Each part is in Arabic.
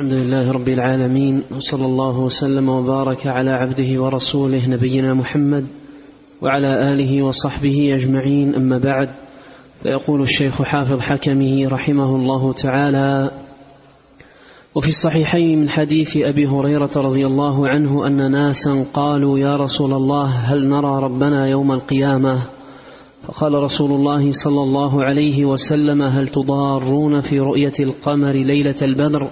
الحمد لله رب العالمين وصلى الله وسلم وبارك على عبده ورسوله نبينا محمد وعلى آله وصحبه أجمعين أما بعد فيقول الشيخ حافظ حكمه رحمه الله تعالى وفي الصحيحين من حديث أبي هريرة رضي الله عنه أن ناسا قالوا يا رسول الله هل نرى ربنا يوم القيامة؟ فقال رسول الله صلى الله عليه وسلم هل تضارون في رؤية القمر ليلة البدر؟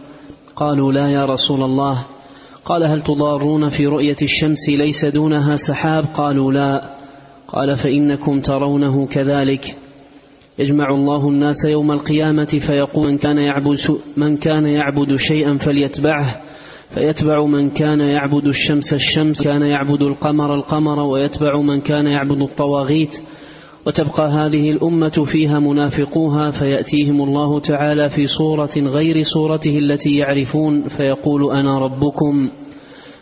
قالوا لا يا رسول الله. قال هل تضارون في رؤية الشمس ليس دونها سحاب؟ قالوا لا. قال فإنكم ترونه كذلك. يجمع الله الناس يوم القيامة فيقول من كان يعبد من كان يعبد شيئا فليتبعه. فيتبع من كان يعبد الشمس الشمس كان يعبد القمر القمر ويتبع من كان يعبد الطواغيت. وتبقى هذه الأمة فيها منافقوها فيأتيهم الله تعالى في صورة غير صورته التي يعرفون فيقول أنا ربكم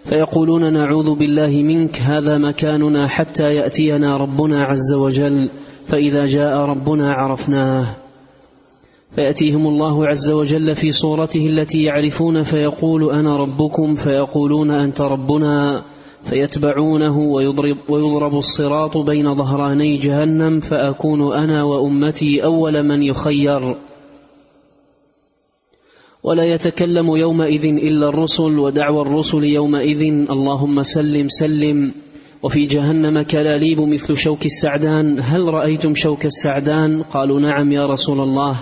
فيقولون نعوذ بالله منك هذا مكاننا حتى يأتينا ربنا عز وجل فإذا جاء ربنا عرفناه فيأتيهم الله عز وجل في صورته التي يعرفون فيقول أنا ربكم فيقولون أنت ربنا فيتبعونه ويضرب, ويضرب الصراط بين ظهراني جهنم فأكون أنا وأمتي أول من يخير. ولا يتكلم يومئذ إلا الرسل ودعوى الرسل يومئذ اللهم سلم سلم. وفي جهنم كلاليب مثل شوك السعدان. هل رأيتم شوك السعدان؟ قالوا نعم يا رسول الله.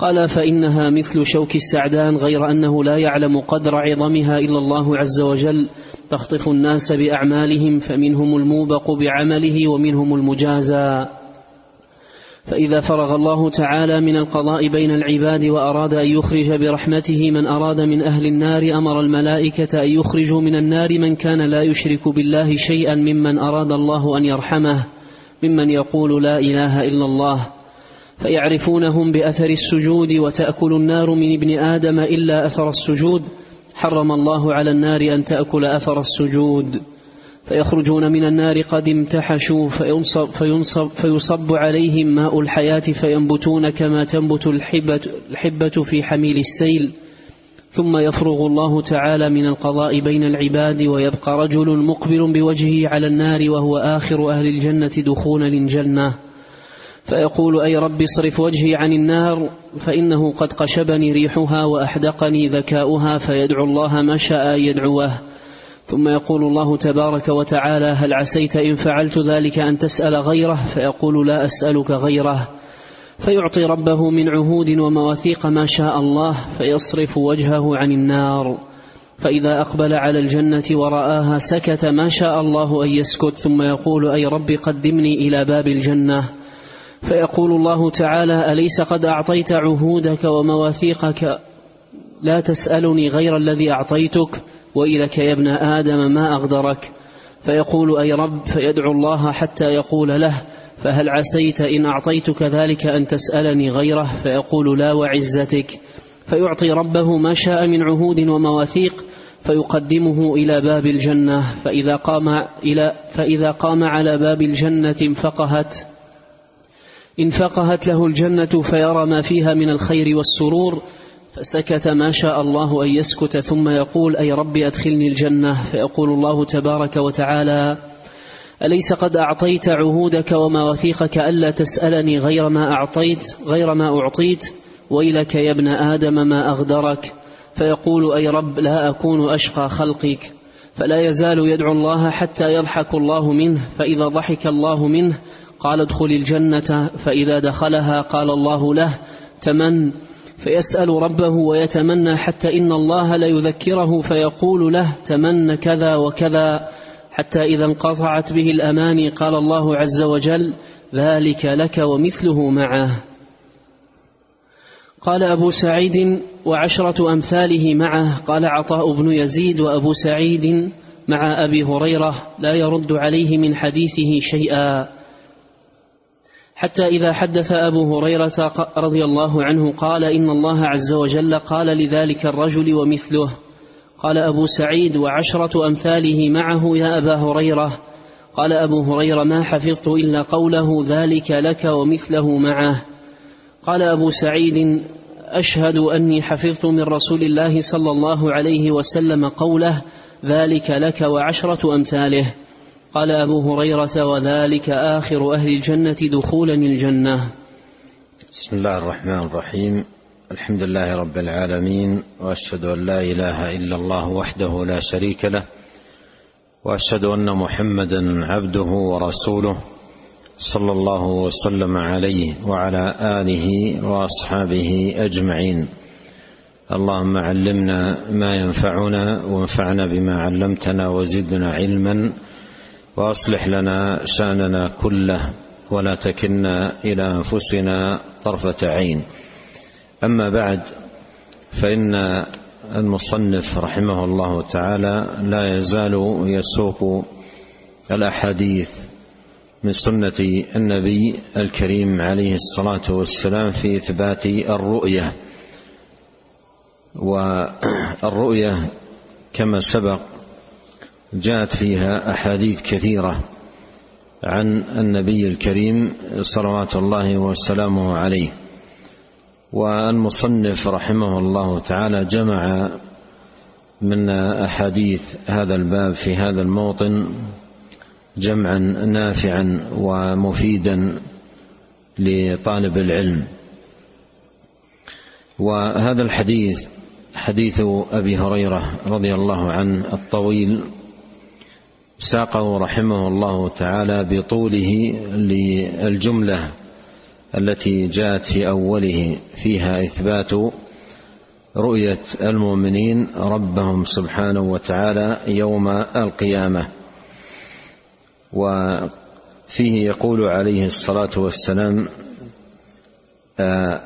قال فإنها مثل شوك السعدان غير أنه لا يعلم قدر عظمها إلا الله عز وجل. تخطف الناس بأعمالهم فمنهم الموبق بعمله ومنهم المجازى. فإذا فرغ الله تعالى من القضاء بين العباد وأراد أن يخرج برحمته من أراد من أهل النار أمر الملائكة أن يخرجوا من النار من كان لا يشرك بالله شيئا ممن أراد الله أن يرحمه ممن يقول لا إله إلا الله. فيعرفونهم بأثر السجود وتأكل النار من ابن آدم إلا أثر السجود. حرم الله على النار أن تأكل أثر السجود. فيخرجون من النار قد امتحشوا فينصب, فينصب, فيصب عليهم ماء الحياة فينبتون كما تنبت الحبة, الحبة في حميل السيل. ثم يفرغ الله تعالى من القضاء بين العباد ويبقى رجل مقبل بوجهه على النار وهو آخر أهل الجنة دخولا للجنة. فيقول أي رب اصرف وجهي عن النار فإنه قد قشبني ريحها وأحدقني ذكاؤها فيدعو الله ما شاء يدعوه. ثم يقول الله تبارك وتعالى هل عسيت إن فعلت ذلك أن تسأل غيره؟ فيقول لا أسألك غيره. فيعطي ربه من عهود ومواثيق ما شاء الله فيصرف وجهه عن النار. فإذا أقبل على الجنة ورآها سكت ما شاء الله أن يسكت. ثم يقول أي رب قدمني إلى باب الجنة. فيقول الله تعالى أليس قد أعطيت عهودك ومواثيقك؟ لا تسألني غير الذي أعطيتك ويلك يا ابن آدم ما أغدرك. فيقول أي رب فيدعو الله حتى يقول له فهل عسيت إن أعطيتك ذلك أن تسألني غيره؟ فيقول لا وعزتك. فيعطي ربه ما شاء من عهود ومواثيق فيقدمه إلى باب الجنة. فإذا قام إلى فإذا قام على باب الجنة انفقهت. انفقهت له الجنة فيرى ما فيها من الخير والسرور فسكت ما شاء الله أن يسكت ثم يقول أي رب أدخلني الجنة؟ فيقول الله تبارك وتعالى أليس قد أعطيت عهودك ومواثيقك ألا تسألني غير ما أعطيت غير ما أعطيت؟ ويلك يا ابن آدم ما أغدرك. فيقول أي رب لا أكون أشقى خلقك. فلا يزال يدعو الله حتى يضحك الله منه فإذا ضحك الله منه قال ادخل الجنة فإذا دخلها قال الله له تمن. فيسأل ربه ويتمنى حتى إن الله ليذكره فيقول له تمن كذا وكذا. حتى إذا انقطعت به الأماني قال الله عز وجل ذلك لك ومثله معه. قال أبو سعيد وعشرة أمثاله معه. قال عطاء بن يزيد وأبو سعيد مع أبي هريرة لا يرد عليه من حديثه شيئا. حتى إذا حدث أبو هريرة رضي الله عنه قال إن الله عز وجل قال لذلك الرجل ومثله. قال أبو سعيد وعشرة أمثاله معه يا أبا هريرة. قال أبو هريرة ما حفظت إلا قوله ذلك لك ومثله معه. قال أبو سعيد أشهد أني حفظت من رسول الله صلى الله عليه وسلم قوله ذلك لك وعشرة أمثاله. قال أبو هريرة وذلك آخر أهل الجنة دخولا الجنة. بسم الله الرحمن الرحيم. الحمد لله رب العالمين وأشهد أن لا إله إلا الله وحده لا شريك له وأشهد أن محمدا عبده ورسوله صلى الله وسلم عليه وعلى آله وأصحابه أجمعين. اللهم علمنا ما ينفعنا وانفعنا بما علمتنا وزدنا علما. وأصلح لنا شأننا كله ولا تكلنا إلى أنفسنا طرفة عين. أما بعد فإن المصنف رحمه الله تعالى لا يزال يسوق الأحاديث من سنة النبي الكريم عليه الصلاة والسلام في إثبات الرؤية. والرؤية كما سبق جاءت فيها أحاديث كثيرة عن النبي الكريم صلوات الله وسلامه عليه. والمصنف رحمه الله تعالى جمع من أحاديث هذا الباب في هذا الموطن جمعا نافعا ومفيدا لطالب العلم. وهذا الحديث حديث أبي هريرة رضي الله عنه الطويل ساقه رحمه الله تعالى بطوله للجملة التي جاءت في أوله فيها إثبات رؤية المؤمنين ربهم سبحانه وتعالى يوم القيامة. وفيه يقول عليه الصلاة والسلام آه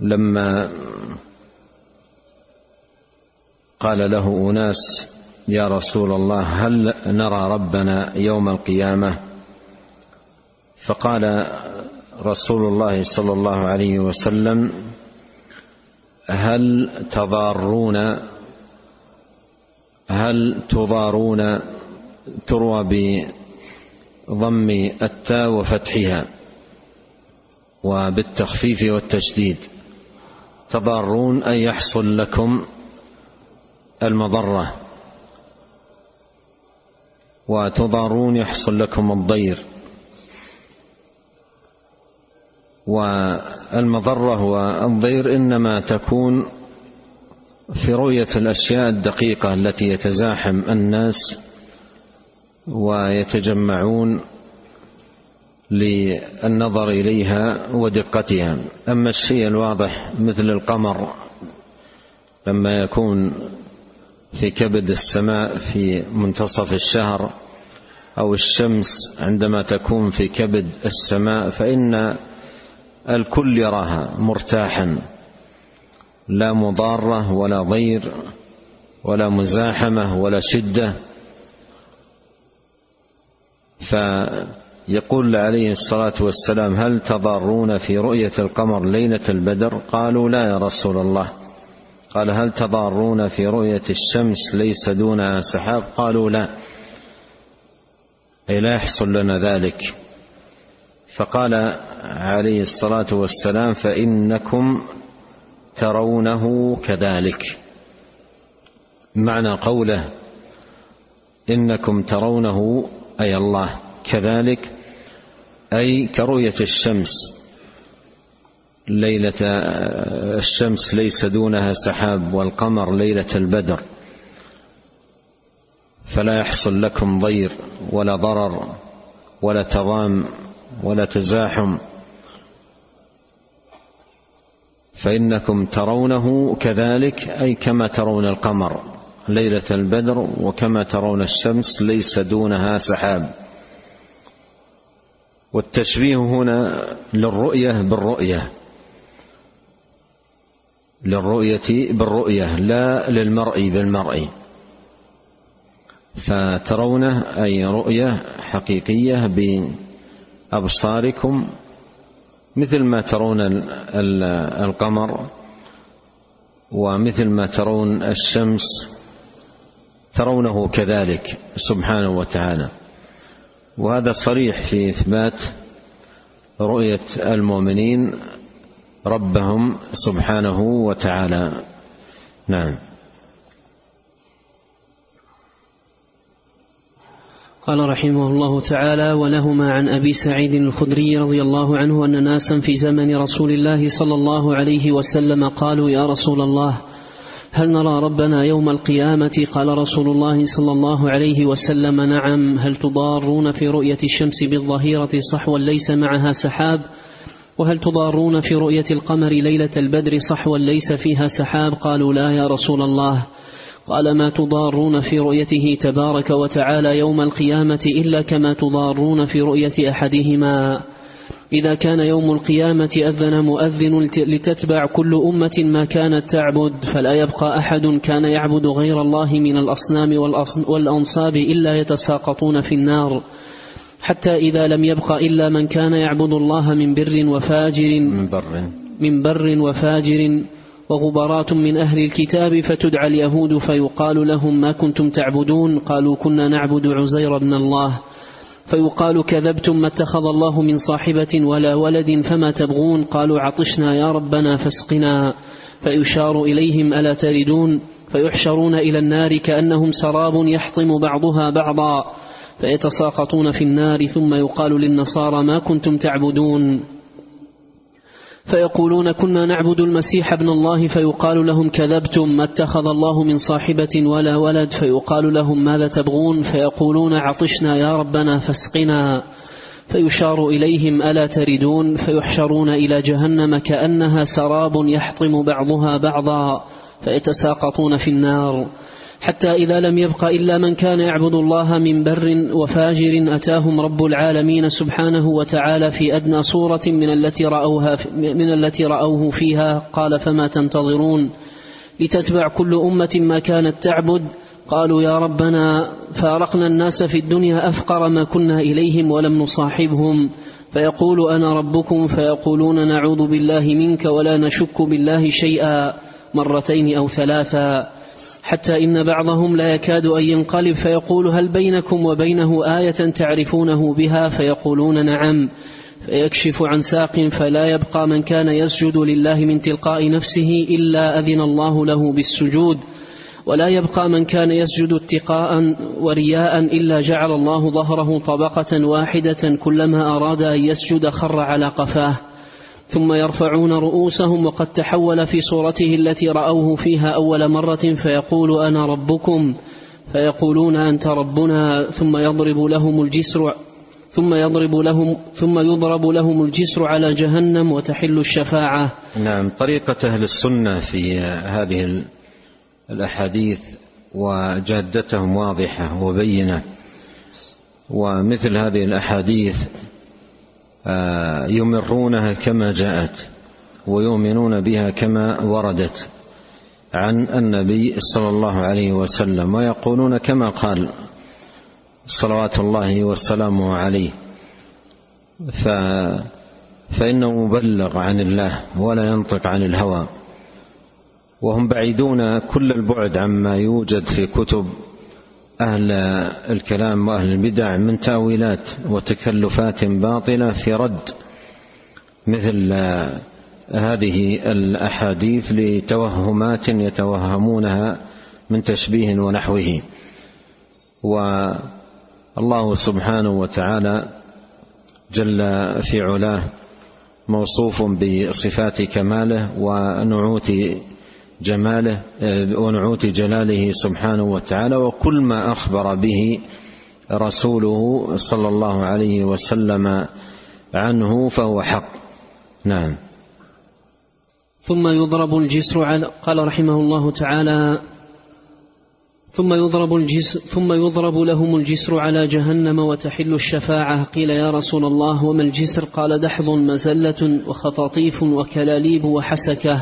لما قال له أناس يا رسول الله هل نرى ربنا يوم القيامة؟ فقال رسول الله صلى الله عليه وسلم هل تضارون هل تضارون تروى بضم التاء وفتحها وبالتخفيف والتشديد تضارون أن يحصل لكم المضرة؟ وتضارون يحصل لكم الضير. والمضرة والضير إنما تكون في رؤية الأشياء الدقيقة التي يتزاحم الناس ويتجمعون للنظر إليها ودقتها. أما الشيء الواضح مثل القمر لما يكون في كبد السماء في منتصف الشهر أو الشمس عندما تكون في كبد السماء فإن الكل يراها مرتاحا لا مضارة ولا ضير ولا مزاحمة ولا شدة. فيقول عليه الصلاة والسلام هل تضارون في رؤية القمر ليلة البدر؟ قالوا لا يا رسول الله. قال هل تضارون في رؤية الشمس ليس دونها سحاب؟ قالوا لا. أي لا يحصل لنا ذلك. فقال عليه الصلاة والسلام فإنكم ترونه كذلك. معنى قوله إنكم ترونه أي الله كذلك أي كرؤية الشمس. ليلة الشمس ليس دونها سحاب والقمر ليلة البدر. فلا يحصل لكم ضير ولا ضرر ولا تضام ولا تزاحم. فإنكم ترونه كذلك أي كما ترون القمر ليلة البدر وكما ترون الشمس ليس دونها سحاب. والتشبيه هنا للرؤية بالرؤية. للرؤية بالرؤية لا للمرء بالمرء. فترونه أي رؤية حقيقية بأبصاركم مثل ما ترون القمر ومثل ما ترون الشمس ترونه كذلك سبحانه وتعالى. وهذا صريح في إثبات رؤية المؤمنين ربهم سبحانه وتعالى. نعم. قال رحمه الله تعالى ولهما عن أبي سعيد الخدري رضي الله عنه أن ناسا في زمن رسول الله صلى الله عليه وسلم قالوا يا رسول الله هل نرى ربنا يوم القيامه قال رسول الله صلى الله عليه وسلم نعم هل تضارون في رؤية الشمس بالظهيرة صحوا ليس معها سحاب؟ وهل تضارون في رؤية القمر ليلة البدر صحوا ليس فيها سحاب؟ قالوا لا يا رسول الله. قال ما تضارون في رؤيته تبارك وتعالى يوم القيامة إلا كما تضارون في رؤية أحدهما. إذا كان يوم القيامة أذن مؤذن لتتبع كل أمة ما كانت تعبد فلا يبقى أحد كان يعبد غير الله من الأصنام والأنصاب إلا يتساقطون في النار. حتى إذا لم يبق إلا من كان يعبد الله من بر وفاجر. من بر. من بر وفاجر. وغبرات من أهل الكتاب فتدعى اليهود فيقال لهم ما كنتم تعبدون؟ قالوا كنا نعبد عزير بن الله. فيقال كذبتم ما اتخذ الله من صاحبة ولا ولد فما تبغون؟ قالوا عطشنا يا ربنا فاسقنا. فيشار إليهم ألا تردون؟ فيحشرون إلى النار كأنهم سراب يحطم بعضها بعضا. فيتساقطون في النار ثم يقال للنصارى ما كنتم تعبدون. فيقولون كنا نعبد المسيح ابن الله فيقال لهم كذبتم ما اتخذ الله من صاحبة ولا ولد. فيقال لهم ماذا تبغون؟ فيقولون عطشنا يا ربنا فاسقنا. فيشار إليهم ألا تردون؟ فيحشرون إلى جهنم كأنها سراب يحطم بعضها بعضا. فيتساقطون في النار. حتى إذا لم يبق إلا من كان يعبد الله من بر وفاجر أتاهم رب العالمين سبحانه وتعالى في أدنى صورة من التي رأوها من التي رأوه فيها. قال فما تنتظرون لتتبع كل أمة ما كانت تعبد؟ قالوا يا ربنا فارقنا الناس في الدنيا أفقر ما كنا إليهم ولم نصاحبهم. فيقول أنا ربكم؟ فيقولون نعوذ بالله منك ولا نشك بالله شيئا مرتين أو ثلاثا. حتى إن بعضهم لا يكاد أن ينقلب فيقول هل بينكم وبينه آية تعرفونه بها فيقولون نعم. فيكشف عن ساق فلا يبقى من كان يسجد لله من تلقاء نفسه إلا أذن الله له بالسجود. ولا يبقى من كان يسجد اتقاء ورياء إلا جعل الله ظهره طبقة واحدة كلما أراد أن يسجد خر على قفاه. ثم يرفعون رؤوسهم وقد تحول في صورته التي رأوه فيها أول مرة فيقول أنا ربكم. فيقولون أنت ربنا. ثم يضرب لهم الجسر ثم يضرب لهم ثم يضرب لهم الجسر على جهنم وتحل الشفاعة. نعم طريقة أهل السنة في هذه الأحاديث وجادتهم واضحة وبينة. ومثل هذه الأحاديث يمرونها كما جاءت ويؤمنون بها كما وردت عن النبي صلى الله عليه وسلم ويقولون كما قال صلوات الله وسلامه عليه. ف فإنه مبلغ عن الله ولا ينطق عن الهوى. وهم بعيدون كل البعد عما يوجد في كتب أهل الكلام وأهل البدع من تأويلات وتكلفات باطلة في رد مثل هذه الأحاديث لتوهمات يتوهمونها من تشبيه ونحوه. والله سبحانه وتعالى جل في علاه موصوف بصفات كماله ونعوت جماله آه، ونعوت جلاله سبحانه وتعالى وكل ما أخبر به رسوله صلى الله عليه وسلم عنه فهو حق. نعم. ثم يضرب الجسر على قال رحمه الله تعالى ثم يضرب الجسر ثم يضرب لهم الجسر على جهنم وتحل الشفاعة. قيل يا رسول الله وما الجسر؟ قال دحض مزلة وخطاطيف وكلاليب وحسكة.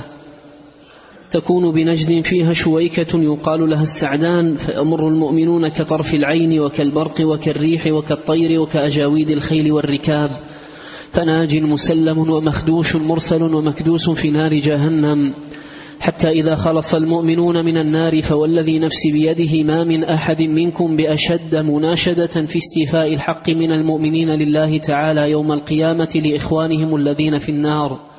تكون بنجد فيها شويكة يقال لها السعدان فيمر المؤمنون كطرف العين وكالبرق وكالريح وكالطير وكأجاويد الخيل والركاب. فناج مسلم ومخدوش مرسل ومكدوس في نار جهنم. حتى إذا خلص المؤمنون من النار فوالذي نفسي بيده ما من أحد منكم بأشد مناشدة في استيفاء الحق من المؤمنين لله تعالى يوم القيامة لإخوانهم الذين في النار.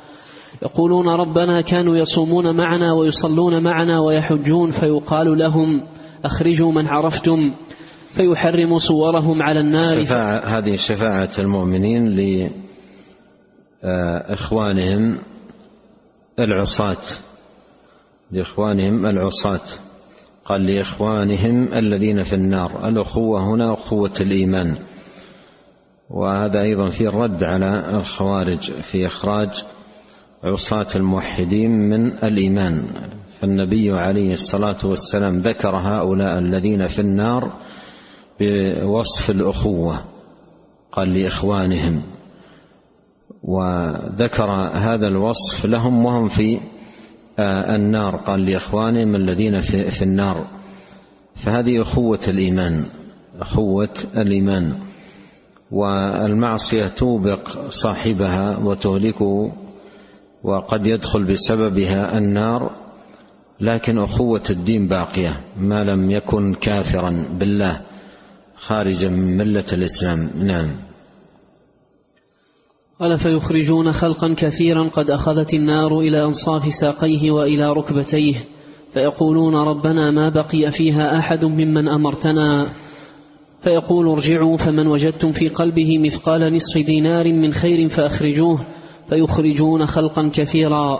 يقولون ربنا كانوا يصومون معنا ويصلون معنا ويحجون فيقال لهم أخرجوا من عرفتم فيحرم صورهم على النار. شفاعة هذه شفاعة المؤمنين لإخوانهم العصاة. لإخوانهم العصاة. قال لإخوانهم الذين في النار. الأخوة هنا أخوة الإيمان. وهذا أيضا في الرد على الخوارج في إخراج عصاة الموحدين من الإيمان. فالنبي عليه الصلاة والسلام ذكر هؤلاء الذين في النار بوصف الأخوة قال لإخوانهم وذكر هذا الوصف لهم وهم في النار قال لإخوانهم الذين في النار. فهذه أخوة الإيمان أخوة الإيمان. والمعصية توبق صاحبها وتهلكه وقد يدخل بسببها النار لكن أخوة الدين باقية ما لم يكن كافرا بالله خارجا من ملة الإسلام. نعم. قال فيخرجون خلقا كثيرا قد أخذت النار إلى أنصاف ساقيه وإلى ركبتيه فيقولون ربنا ما بقي فيها أحد ممن أمرتنا. فيقول ارجعوا فمن وجدتم في قلبه مثقال نصف دينار من خير فأخرجوه. فيخرجون خلقا كثيرا.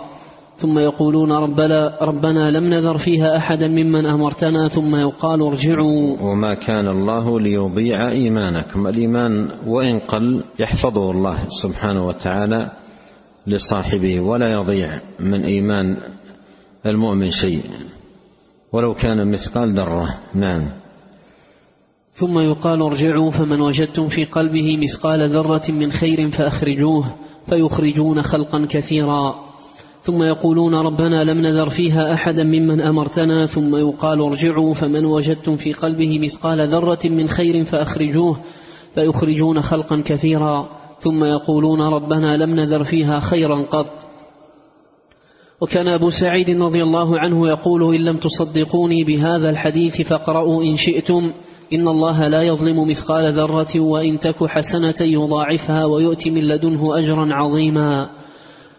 ثم يقولون ربنا, ربنا لم نذر فيها أحدا ممن أمرتنا. ثم يقال ارجعوا. وما كان الله ليضيع إيمانكم. الإيمان وإن قل يحفظه الله سبحانه وتعالى لصاحبه ولا يضيع من إيمان المؤمن شيء. ولو كان مثقال ذرة نعم. ثم يقال ارجعوا. فمن وجدتم في قلبه مثقال ذرة من خير فأخرجوه. فيخرجون خلقا كثيرا. ثم يقولون ربنا لم نذر فيها أحدا ممن أمرتنا. ثم يقال ارجعوا فمن وجدتم في قلبه مثقال ذرة من خير فأخرجوه فيخرجون خلقا كثيرا. ثم يقولون ربنا لم نذر فيها خيرا قط. وكان أبو سعيد رضي الله عنه يقول إن لم تصدقوني بهذا الحديث فاقرأوا إن شئتم. إن الله لا يظلم مثقال ذرة وإن تك حسنة يضاعفها ويؤتي من لدنه أجرا عظيما.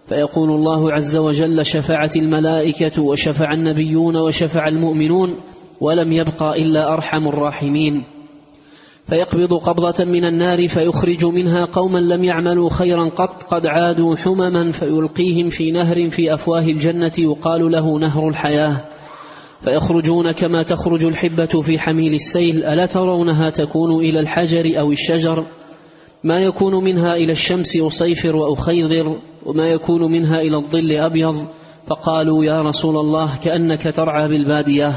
فيقول الله عز وجل شفعت الملائكة وشفع النبيون وشفع المؤمنون ولم يبقى إلا أرحم الراحمين. فيقبض قبضة من النار فيخرج منها قوما لم يعملوا خيرا قط قد عادوا حمما فيلقيهم في نهر في أفواه الجنة يقال له نهر الحياة. فيخرجون كما تخرج الحبة في حميل السيل ألا ترونها تكون إلى الحجر أو الشجر؟ ما يكون منها إلى الشمس أصيفر وأخيضر وما يكون منها إلى الظل أبيض؟ فقالوا يا رسول الله كأنك ترعى بالبادية.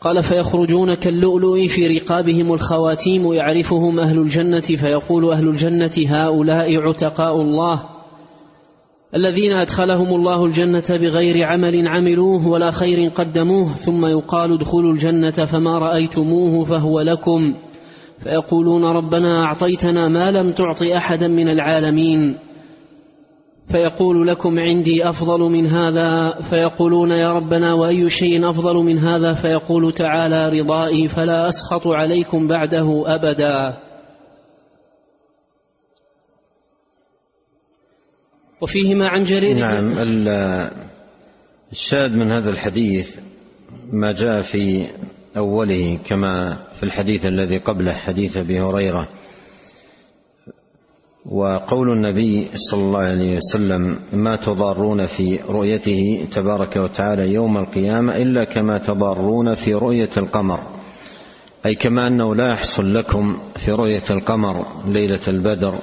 قال فيخرجون كاللؤلؤ في رقابهم الخواتيم يعرفهم أهل الجنة فيقول أهل الجنة هؤلاء عتقاء الله. الذين أدخلهم الله الجنة بغير عمل عملوه ولا خير قدموه ثم يقال ادخلوا الجنة فما رأيتموه فهو لكم. فيقولون ربنا أعطيتنا ما لم تعط أحدا من العالمين. فيقول لكم عندي أفضل من هذا. فيقولون يا ربنا وأي شيء أفضل من هذا؟ فيقول تعالى رضائي فلا أسخط عليكم بعده أبدا. وفيهما عن جرير نعم الشاهد من هذا الحديث ما جاء في أوله كما في الحديث الذي قبله حديث أبي هريرة. وقول النبي صلى الله عليه وسلم ما تضارون في رؤيته تبارك وتعالى يوم القيامة إلا كما تضارون في رؤية القمر. أي كما أنه لا يحصل لكم في رؤية القمر ليلة البدر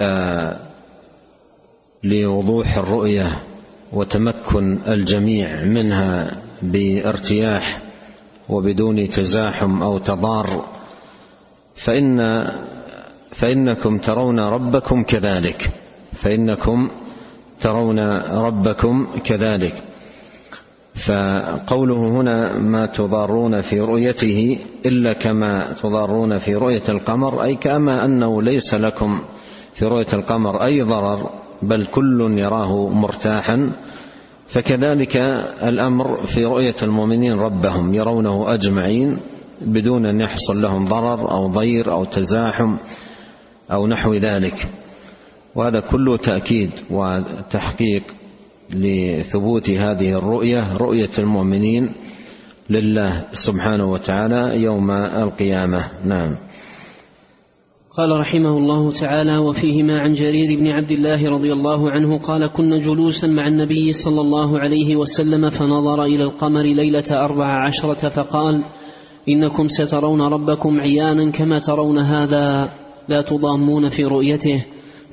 آه لوضوح الرؤية وتمكن الجميع منها بارتياح وبدون تزاحم أو تضار فإن فإنكم ترون ربكم كذلك فإنكم ترون ربكم كذلك. فقوله هنا ما تضارون في رؤيته إلا كما تضارون في رؤية القمر أي كما أنه ليس لكم في رؤية القمر أي ضرر بل كل يراه مرتاحا. فكذلك الأمر في رؤية المؤمنين ربهم يرونه أجمعين بدون أن يحصل لهم ضرر أو ضير أو تزاحم أو نحو ذلك. وهذا كله تأكيد وتحقيق لثبوت هذه الرؤية رؤية المؤمنين لله سبحانه وتعالى يوم القيامة. نعم. قال رحمه الله تعالى وفيهما عن جرير بن عبد الله رضي الله عنه قال كنا جلوسا مع النبي صلى الله عليه وسلم فنظر إلى القمر ليلة أربع عشرة فقال إنكم سترون ربكم عيانا كما ترون هذا لا تضامون في رؤيته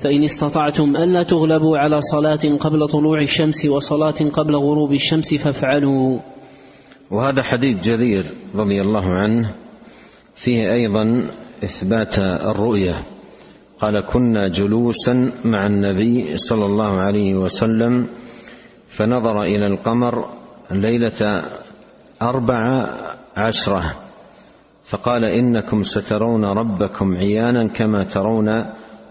فإن استطعتم ألا تغلبوا على صلاة قبل طلوع الشمس وصلاة قبل غروب الشمس فافعلوا. وهذا حديث جرير رضي الله عنه. فيه أيضا إثبات الرؤية. قال كنا جلوسا مع النبي صلى الله عليه وسلم فنظر إلى القمر ليلة أربع عشرة فقال إنكم سترون ربكم عيانا كما ترون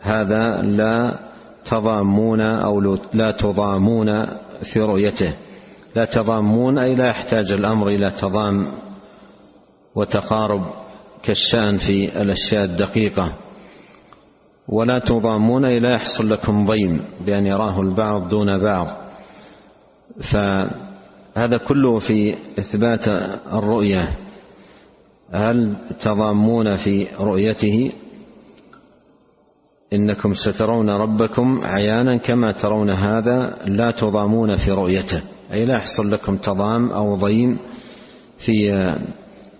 هذا لا تضامون أو لا تضامون في رؤيته. لا تضامون أي لا يحتاج الأمر إلى تضام وتقارب. كالشأن في الأشياء الدقيقة. ولا تضامون أي لا يحصل لكم ضيم بأن يراه البعض دون بعض. فهذا كله في إثبات الرؤية. هل تضامون في رؤيته؟ إنكم سترون ربكم عيانا كما ترون هذا. لا تضامون في رؤيته. أي لا يحصل لكم تضام أو ضيم في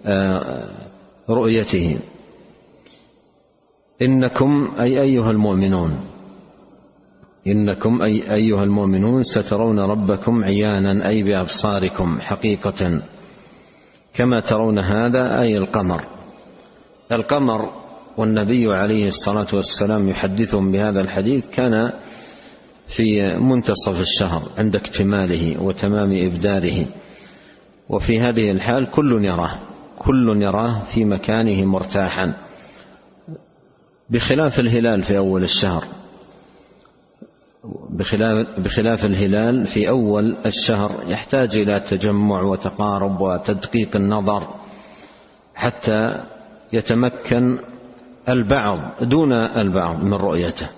آه، رؤيته. إنكم أي أيها المؤمنون إنكم أي أيها المؤمنون سترون ربكم عيانا أي بأبصاركم حقيقة كما ترون هذا أي القمر. القمر والنبي عليه الصلاة والسلام يحدثهم بهذا الحديث كان في منتصف الشهر عند اكتماله وتمام ابداله وفي هذه الحال كل يراه. كل يراه في مكانه مرتاحا. بخلاف الهلال في أول الشهر. بخلاف بخلاف الهلال في أول الشهر يحتاج إلى تجمع وتقارب وتدقيق النظر حتى يتمكن البعض دون البعض من رؤيته.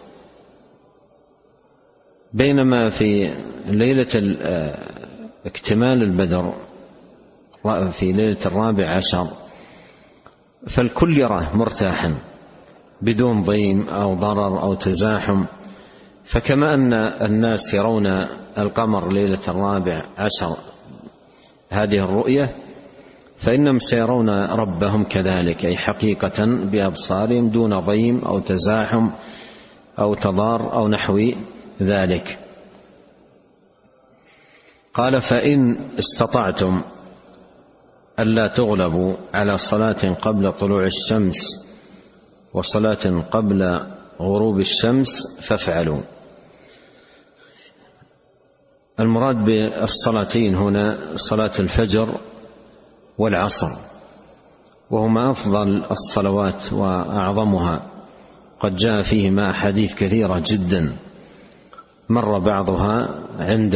بينما في ليلة آه، اكتمال البدر في ليلة الرابع عشر. فالكل يراه مرتاحا بدون ضيم أو ضرر أو تزاحم. فكما أن الناس يرون القمر ليلة الرابع عشر هذه الرؤية فإنهم سيرون ربهم كذلك أي حقيقة بأبصارهم دون ضيم أو تزاحم أو تضار أو نحو ذلك. قال فإن استطعتم ألا تغلبوا على صلاة قبل طلوع الشمس وصلاة قبل غروب الشمس فافعلوا. المراد بالصلاتين هنا صلاة الفجر والعصر وهما أفضل الصلوات وأعظمها. قد جاء فيهما أحاديث كثيرة جدا مر بعضها عند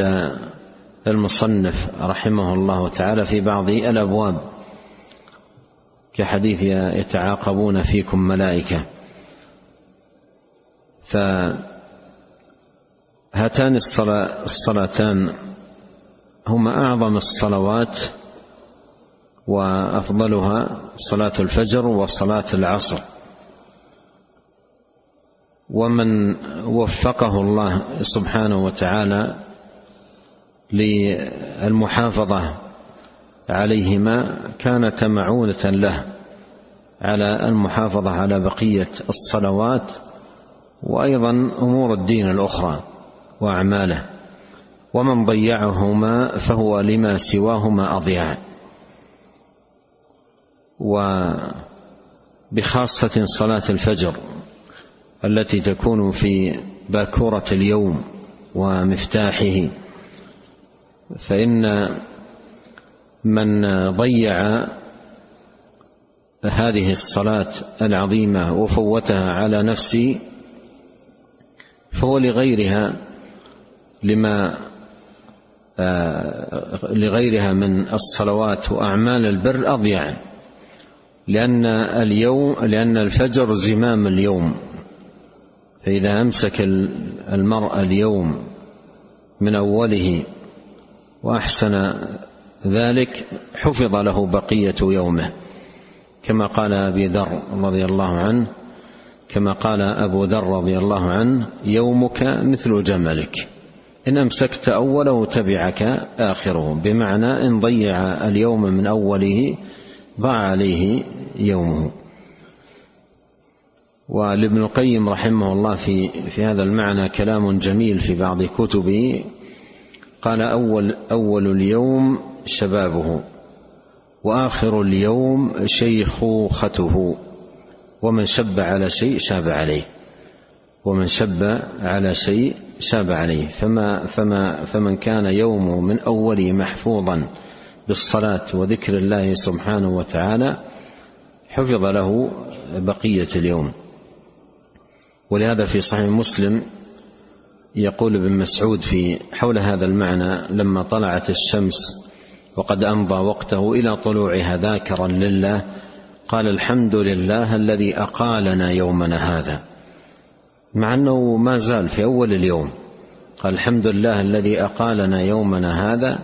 المصنف رحمه الله تعالى في بعض الأبواب كحديث يتعاقبون فيكم ملائكة. فهاتان الصلاتان هما أعظم الصلوات وأفضلها صلاة الفجر وصلاة العصر. ومن وفقه الله سبحانه وتعالى للمحافظة عليهما كانت معونة له على المحافظة على بقية الصلوات وأيضا أمور الدين الأخرى وأعماله ومن ضيعهما فهو لما سواهما أضيع. وبخاصة صلاة الفجر التي تكون في باكورة اليوم ومفتاحه فإن من ضيع هذه الصلاة العظيمة وفوتها على نفسه فهو لغيرها لما آه، لغيرها من الصلوات وأعمال البر أضيع. لأن اليوم لأن الفجر زمام اليوم. فإذا أمسك المرء اليوم من أوله وأحسن ذلك حفظ له بقية يومه. كما قال أبي ذر رضي الله عنه كما قال أبو ذر رضي الله عنه يومك مثل جملك. إن أمسكت أوله تبعك آخره بمعنى إن ضيع اليوم من أوله ضاع عليه يومه. ولابن القيم رحمه الله في في هذا المعنى كلام جميل في بعض كتبه قال أول أول اليوم شبابه وآخر اليوم شيخوخته ومن شب على شيء شاب عليه ومن شب على شيء شاب عليه. فما فما فمن كان يومه من أوله محفوظا بالصلاة وذكر الله سبحانه وتعالى حفظ له بقية اليوم. ولهذا في صحيح مسلم يقول ابن مسعود في حول هذا المعنى لما طلعت الشمس وقد أمضى وقته إلى طلوعها ذاكرا لله قال الحمد لله الذي أقالنا يومنا هذا. مع أنه ما زال في أول اليوم قال الحمد لله الذي أقالنا يومنا هذا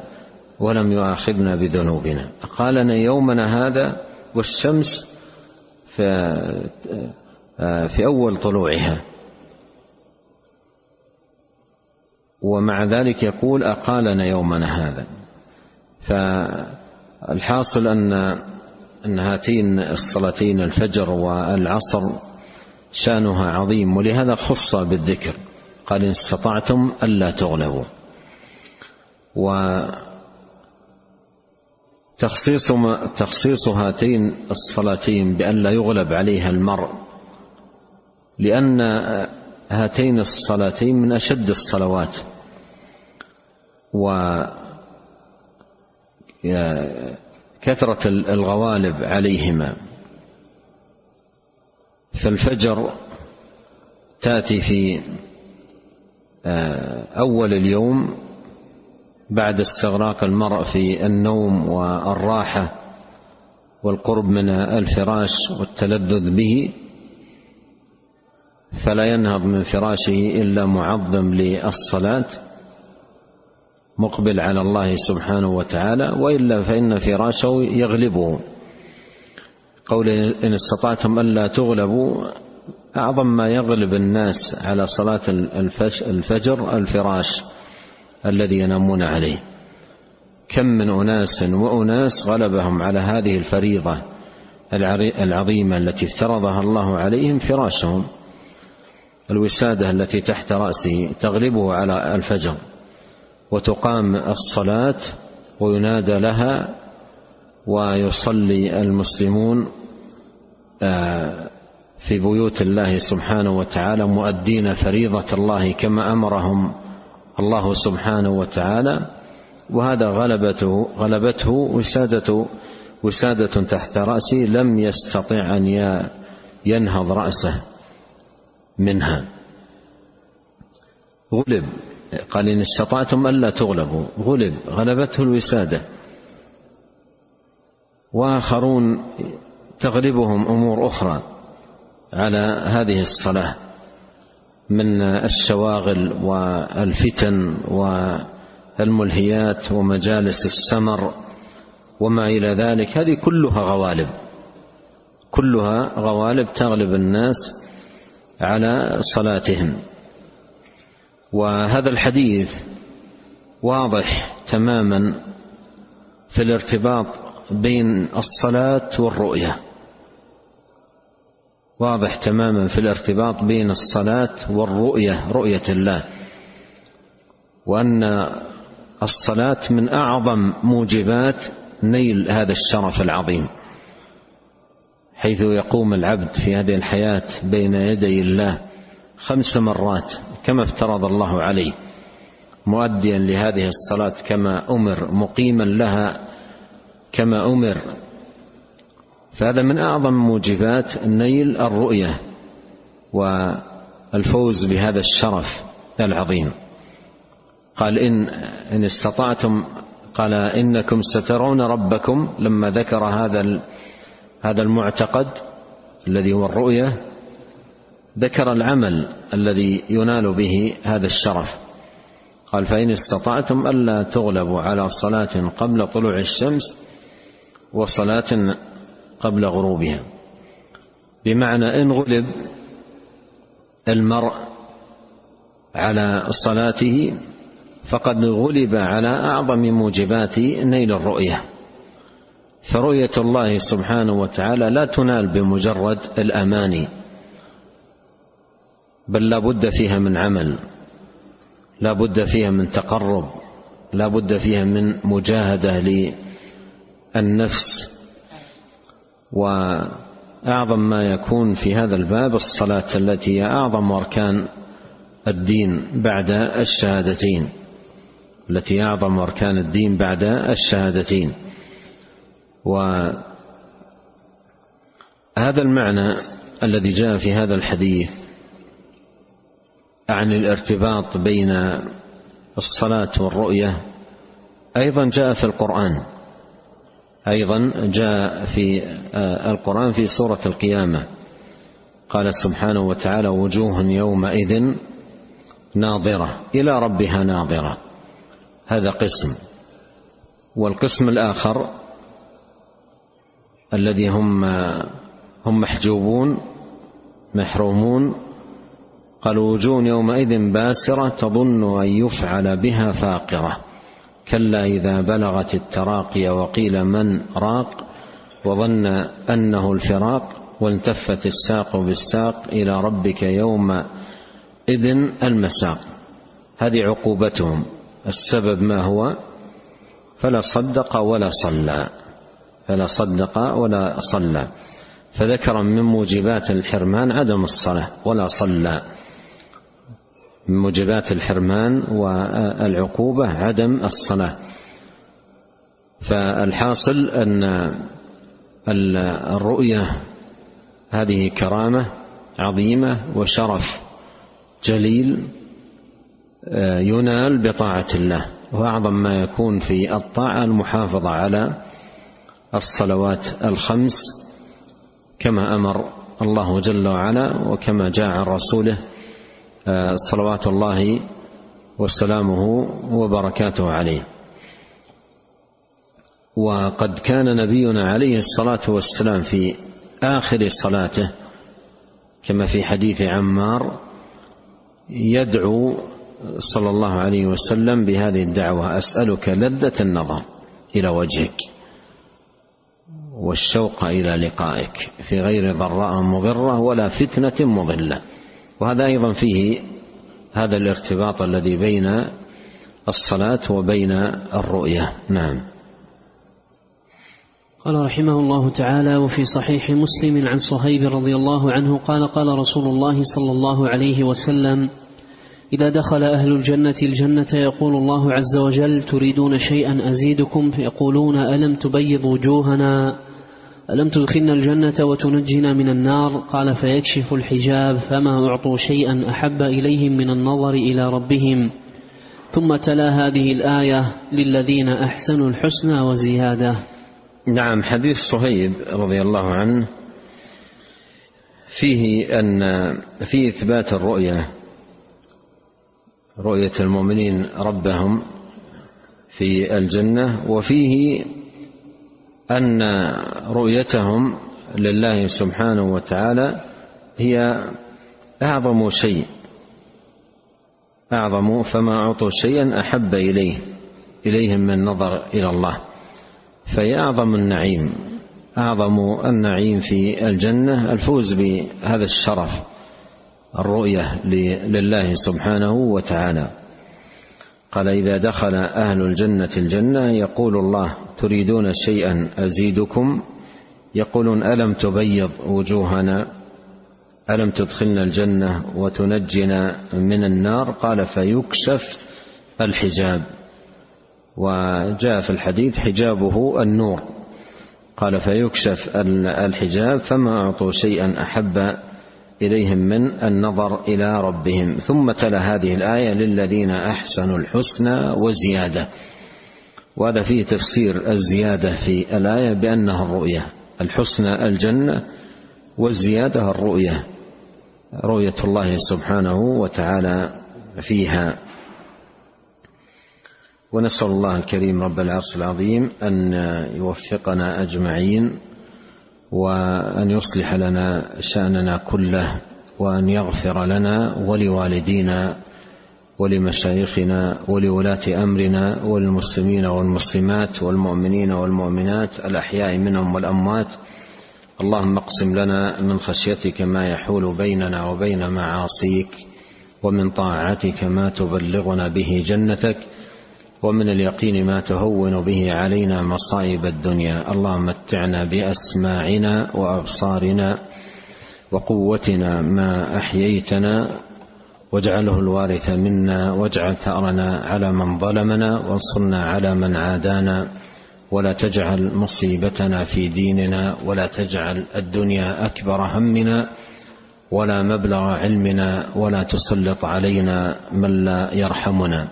ولم يؤاخذنا بذنوبنا. أقالنا يومنا هذا والشمس في في أول طلوعها. ومع ذلك يقول أقالنا يومنا هذا. فالحاصل أن أن هاتين الصلاتين الفجر والعصر شأنها عظيم ولهذا خص بالذكر. قال إن استطعتم ألا تغلبوا. و تخصيص تخصيص هاتين الصلاتين بأن لا يغلب عليها المرء لأن هاتين الصلاتين من أشد الصلوات. و كثرة الغوالب عليهما. فالفجر تأتي في أول اليوم بعد استغراق المرء في النوم والراحة والقرب من الفراش والتلذذ به. فلا ينهض من فراشه إلا معظم للصلاة مقبل على الله سبحانه وتعالى وإلا فإن فراشه يغلبه. قول إن استطعتم ألا تغلبوا أعظم ما يغلب الناس على صلاة الفجر الفراش الذي ينامون عليه. كم من أناس وأناس غلبهم على هذه الفريضة العظيمة التي افترضها الله عليهم فراشهم. الوسادة التي تحت راسه تغلبه على الفجر وتقام الصلاة وينادى لها ويصلي المسلمون آه، في بيوت الله سبحانه وتعالى مؤدين فريضة الله كما أمرهم الله سبحانه وتعالى. وهذا غلبته غلبته وسادة وسادة تحت رأسه لم يستطع أن ينهض رأسه. منها. غلب. قال إن استطعتم ألا تغلبوا. غلب. غلبته الوسادة. وآخرون تغلبهم أمور أخرى على هذه الصلاة. من الشواغل والفتن والملهيات ومجالس السمر وما إلى ذلك. هذه كلها غوالب. كلها غوالب تغلب الناس على صلاتهم. وهذا الحديث واضح تماما في الارتباط بين الصلاة والرؤية. واضح تماما في الارتباط بين الصلاة والرؤية رؤية الله. وأن الصلاة من أعظم موجبات نيل هذا الشرف العظيم. حيث يقوم العبد في هذه الحياة بين يدي الله خمس مرات كما افترض الله عليه مؤديا لهذه الصلاة كما أمر مقيما لها كما أمر. فهذا من أعظم موجبات نيل الرؤية والفوز بهذا الشرف العظيم. قال إن إن استطعتم قال إنكم سترون ربكم لما ذكر هذا هذا المعتقد الذي هو الرؤية ذكر العمل الذي ينال به هذا الشرف. قال فإن استطعتم ألا تغلبوا على صلاة قبل طلوع الشمس وصلاة قبل غروبها. بمعنى إن غلب المرء على صلاته فقد غلب على أعظم موجبات نيل الرؤية. فرؤية الله سبحانه وتعالى لا تنال بمجرد الأماني بل لا بد فيها من عمل لا بد فيها من تقرب لا بد فيها من مجاهدة للنفس. وأعظم ما يكون في هذا الباب الصلاة التي هي أعظم أركان الدين بعد الشهادتين التي أعظم أركان الدين بعد الشهادتين. وهذا المعنى الذي جاء في هذا الحديث عن الارتباط بين الصلاة والرؤية أيضا جاء في القرآن أيضا جاء في آه، القرآن في سورة القيامة. قال سبحانه وتعالى وجوه يومئذ ناظرة إلى ربها ناظرة. هذا قسم والقسم الآخر الذي هم هم محجوبون محرومون. قال وجوه يومئذ باسرة تظن أن يفعل بها فاقرة. كلا إذا بلغت التراقي وقيل من راق وظن أنه الفراق والتفت الساق بالساق إلى ربك يومئذ المساق. هذه عقوبتهم. السبب ما هو؟ فلا صدق ولا صلى. فلا صدق ولا صلى. فذكر من موجبات الحرمان عدم الصلاة ولا صلى. من موجبات الحرمان والعقوبة عدم الصلاة. فالحاصل أن الرؤية هذه كرامة عظيمة وشرف جليل آه، ينال بطاعة الله. وأعظم ما يكون في الطاعة المحافظة على الصلوات الخمس كما أمر الله جل وعلا وكما جاء عن رسوله آه، صلوات الله وسلامه وبركاته عليه. وقد كان نبينا عليه الصلاة والسلام في آخر صلاته كما في حديث عمار يدعو صلى الله عليه وسلم بهذه الدعوة أسألك لذة النظر إلى وجهك. والشوق إلى لقائك. في غير ضراء مضرة ولا فتنة مضلة. وهذا أيضا فيه هذا الارتباط الذي بين الصلاة وبين الرؤية. نعم. قال رحمه الله تعالى وفي صحيح مسلم عن صهيب رضي الله عنه قال قال رسول الله صلى الله عليه وسلم إذا دخل أهل الجنة الجنة يقول الله عز وجل تريدون شيئا أزيدكم؟ فيقولون ألم تبيض وجوهنا؟ ألم تدخلنا الجنة وتنجنا من النار؟ قال فيكشف الحجاب فما أعطوا شيئا أحب إليهم من النظر إلى ربهم. ثم تلا هذه الآية للذين أحسنوا الحسنى وزيادة. نعم حديث صهيب رضي الله عنه فيه أن فيه إثبات الرؤية. رؤية المؤمنين ربهم في الجنة وفيه أن رؤيتهم لله سبحانه وتعالى هي أعظم شيء أعظم فما أعطوا شيئا أحب إليه إليهم من نظر إلى الله. فهي أعظم النعيم أعظم النعيم في الجنة الفوز بهذا الشرف. الرؤية لله سبحانه وتعالى. قال إذا دخل أهل الجنة الجنة يقول الله تريدون شيئا أزيدكم؟ يقولون ألم تبيض وجوهنا؟ ألم تدخلنا الجنة وتنجنا من النار؟ قال فيكشف الحجاب. وجاء في الحديث حجابه النور. قال فيكشف الحجاب فما أعطوا شيئا أحب إليهم من النظر إلى ربهم. ثم تلا هذه الآية للذين أحسنوا الحسنى وزيادة. وهذا فيه تفسير الزيادة في الآية بأنها الرؤية. الحسنى الجنة والزيادة الرؤية. رؤية الله سبحانه وتعالى فيها. ونسأل الله الكريم رب العرش العظيم أن يوفقنا أجمعين وأن يصلح لنا شأننا كله وأن يغفر لنا ولوالدينا ولمشايخنا ولولاة أمرنا والمسلمين والمسلمات والمؤمنين والمؤمنات الأحياء منهم والأموات. اللهم اقسم لنا من خشيتك ما يحول بيننا وبين معاصيك ومن طاعتك ما تبلغنا به جنتك. ومن اليقين ما تهون به علينا مصائب الدنيا. اللهم متعنا بأسماعنا وأبصارنا وقوتنا ما أحييتنا واجعله الوارث منا واجعل ثأرنا على من ظلمنا وانصرنا على من عادانا. ولا تجعل مصيبتنا في ديننا ولا تجعل الدنيا أكبر همنا ولا مبلغ علمنا ولا تسلط علينا من لا يرحمنا.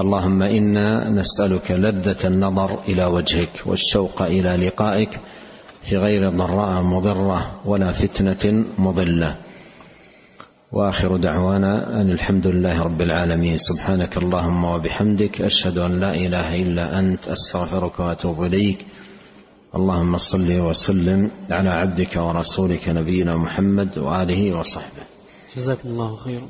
اللهم إنا نسألك لذة النظر إلى وجهك والشوق إلى لقائك في غير ضراء مضرة ولا فتنة مضلة. وآخر دعوانا أن الحمد لله رب العالمين. سبحانك اللهم وبحمدك أشهد أن لا إله إلا أنت أستغفرك وأتوب إليك. اللهم صل وسلم على عبدك ورسولك نبينا محمد وآله وصحبه. جزاكم الله خيرا.